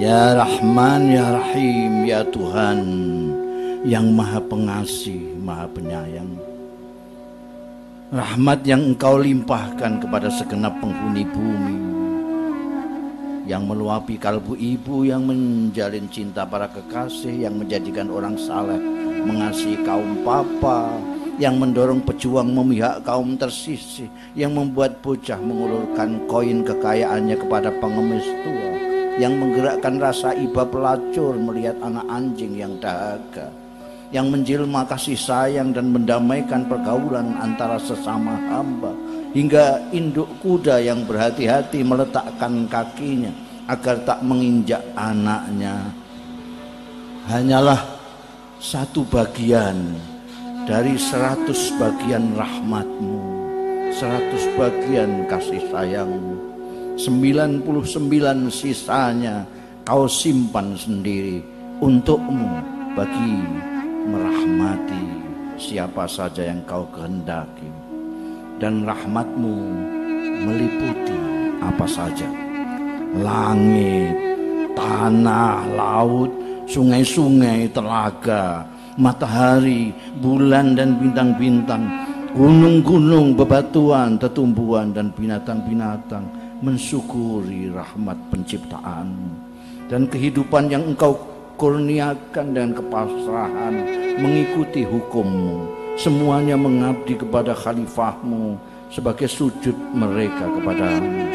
Ya Rahman, Ya Rahim, Ya Tuhan yang maha pengasih, maha penyayang. Rahmat yang engkau limpahkan kepada segenap penghuni bumi yang meluapi kalbu ibu yang menjalin cinta para kekasih yang menjadikan orang saleh mengasihi kaum papa yang mendorong pejuang memihak kaum tersisih yang membuat bocah mengulurkan koin kekayaannya kepada pengemis tua yang menggerakkan rasa iba pelacur melihat anak anjing yang dahaga yang menjelma kasih sayang dan mendamaikan pergaulan antara sesama hamba hingga induk kuda yang berhati-hati meletakkan kakinya agar tak menginjak anaknya. Hanyalah satu bagian dari seratus bagian rahmatmu seratus bagian kasih sayangmu 99 sisanya kau simpan sendiri untukmu bagi merahmati siapa saja yang kau kehendaki. Dan rahmatmu meliputi apa saja. Langit tanah laut sungai-sungai telaga matahari bulan dan bintang-bintang gunung-gunung bebatuan tetumbuhan dan binatang-binatang mensyukuri rahmat penciptaanmu dan kehidupan yang engkau kurniakan dengan kepasrahan mengikuti hukummu. Semuanya mengabdi kepada khalifahmu sebagai sujud mereka kepadamu.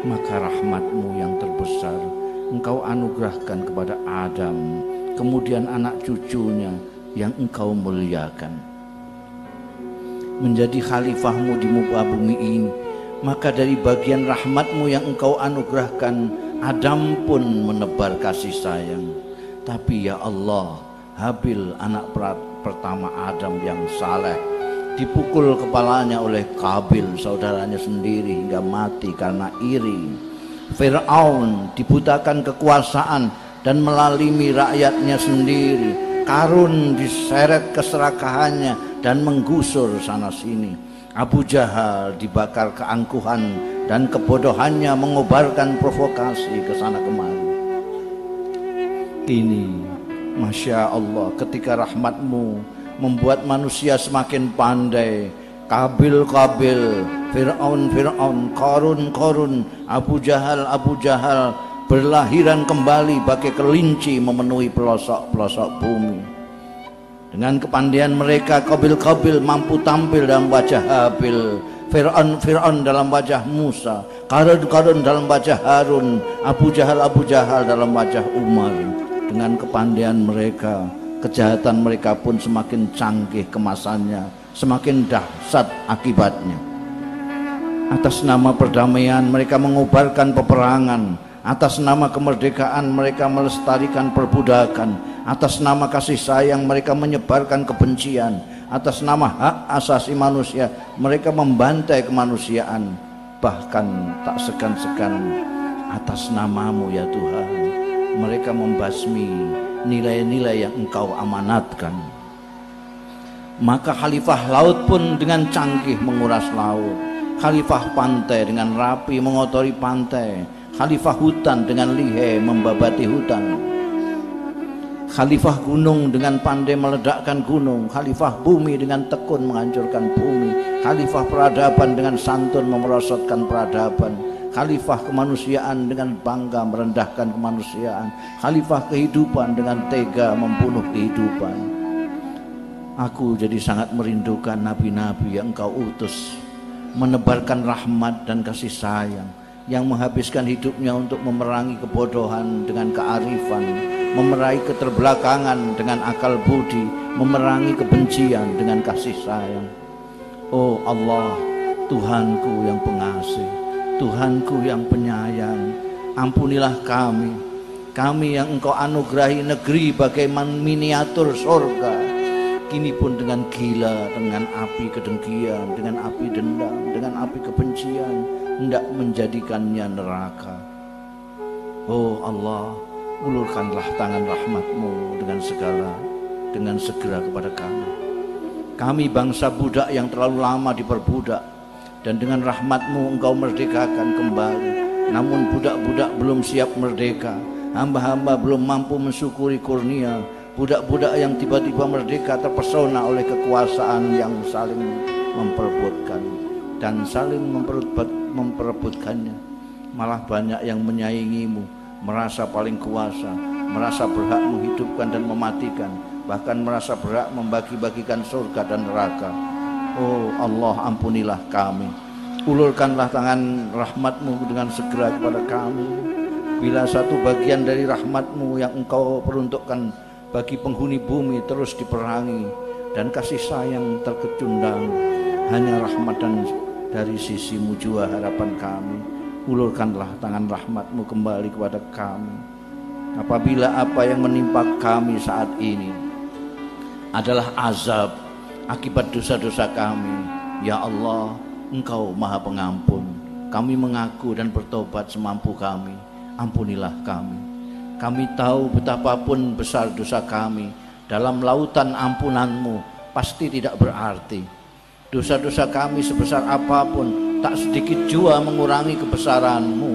Maka rahmatmu yang terbesar engkau anugerahkan kepada Adam kemudian anak cucunya yang engkau muliakan. Menjadi khalifahmu di muka bumi ini maka dari bagian rahmatmu yang engkau anugerahkan Adam pun menebar kasih sayang. Tapi ya Allah Habil anak pertama Adam yang saleh. Dipukul kepalanya oleh Kabil saudaranya sendiri hingga mati karena iri. Fir'aun dibutakan kekuasaan dan melalimi rakyatnya sendiri. Karun diseret keserakahannya dan menggusur sana sini Abu Jahal dibakar keangkuhan dan kebodohannya mengobarkan provokasi ke sana kemari. Kini Masya Allah ketika rahmatmu membuat manusia semakin pandai Kabil-kabil Fir'aun-Fir'aun Korun-korun Abu Jahal Abu Jahal berlahiran kembali bagai kelinci memenuhi pelosok-pelosok bumi dengan kepandaian mereka Kabil-kabil mampu tampil dalam wajah Habil. Fir'aun Fir'aun dalam wajah Musa. Karun Karun dalam wajah Harun. Abu Jahal Abu Jahal dalam wajah Umar. Dengan kepandaian mereka kejahatan mereka pun semakin canggih kemasannya semakin dahsyat akibatnya. Atas nama perdamaian mereka mengubarkan peperangan. Atas nama kemerdekaan mereka melestarikan perbudakan atas nama kasih sayang mereka menyebarkan kebencian. Atas nama hak asasi manusia mereka membantai kemanusiaan. Bahkan tak segan-segan atas namamu ya Tuhan mereka membasmi nilai-nilai yang engkau amanatkan. Maka khalifah laut pun dengan canggih menguras laut. Khalifah pantai dengan rapi mengotori pantai. Khalifah hutan dengan lihai membabati hutan Khalifah gunung dengan pandai meledakkan gunung. Khalifah bumi dengan tekun menghancurkan bumi. Khalifah peradaban dengan santun memerosotkan peradaban. Khalifah kemanusiaan dengan bangga merendahkan kemanusiaan. Khalifah kehidupan dengan tega membunuh kehidupan. Aku jadi sangat merindukan nabi-nabi yang engkau utus. Menebarkan rahmat dan kasih sayang. Yang menghabiskan hidupnya untuk memerangi kebodohan dengan kearifan memerangi keterbelakangan dengan akal budi memerangi kebencian dengan kasih sayang. Oh Allah Tuhanku yang pengasih Tuhanku yang penyayang, ampunilah kami, kami yang engkau anugerahi negeri bagaimana miniatur sorga, kini pun dengan gila, dengan api kedengkian, dengan api dendam, dengan api kebencian, hendak menjadikannya neraka. Oh Allah, ulurkanlah tangan rahmatmu dengan segala, dengan segera kepada kami. Kami bangsa budak yang terlalu lama diperbudak, dan dengan rahmatmu engkau merdekakan kembali. Namun budak-budak belum siap merdeka hamba-hamba belum mampu mensyukuri kurnia. Budak-budak yang tiba-tiba merdeka terpesona oleh kekuasaan yang saling memperebutkan dan saling memperebut, memperebutkannya. Malah banyak yang menyaingimu merasa paling kuasa merasa berhak menghidupkan dan mematikan bahkan merasa berhak membagi-bagikan surga dan neraka. Oh Allah ampunilah kami. Ulurkanlah tangan rahmatmu dengan segera kepada kami. Bila satu bagian dari rahmatmu yang engkau peruntukkan bagi penghuni bumi terus diperangi dan kasih sayang terkecundang hanya rahmat dan dari sisimu jua harapan kami ulurkanlah tangan rahmatmu kembali kepada kami. Apabila apa yang menimpa kami saat ini adalah azab akibat dosa-dosa kami ya Allah engkau maha pengampun. Kami mengaku dan bertobat semampu kami. Ampunilah kami. Kami tahu betapapun besar dosa kami dalam lautan ampunanmu pasti tidak berarti. Dosa-dosa kami sebesar apa pun tak sedikit jua mengurangi kebesaranmu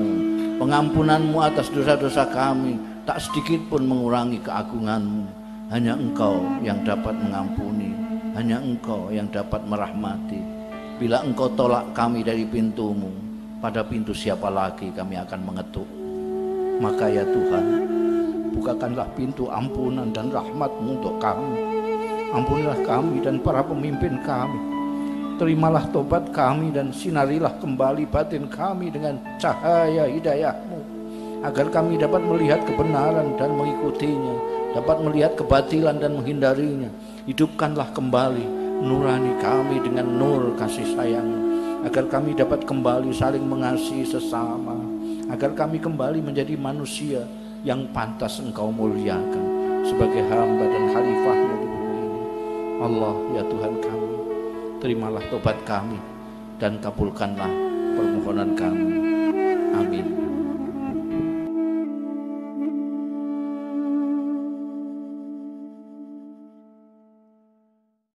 pengampunanmu atas dosa-dosa kami tak sedikit pun mengurangi keagunganmu hanya engkau yang dapat mengampuni, hanya engkau yang dapat merahmati. Bila engkau tolak kami dari pintumu, pada pintu siapa lagi kami akan mengetuk. Maka ya Tuhan, bukakanlah pintu ampunan dan rahmatmu untuk kami. Ampunilah kami dan para pemimpin kami. Terimalah tobat kami dan sinarilah kembali batin kami dengan cahaya hidayahmu. Agar kami dapat melihat kebenaran dan mengikutinya dapat melihat kebatilan dan menghindarinya. Hidupkanlah kembali nurani kami dengan nur kasih sayang. Agar kami dapat kembali saling mengasihi sesama. Agar kami kembali menjadi manusia yang pantas engkau muliakan. Sebagai hamba dan khalifahmu di bumi ini. Allah ya Tuhan kami terimalah tobat kami dan kabulkanlah permohonan kami. Amin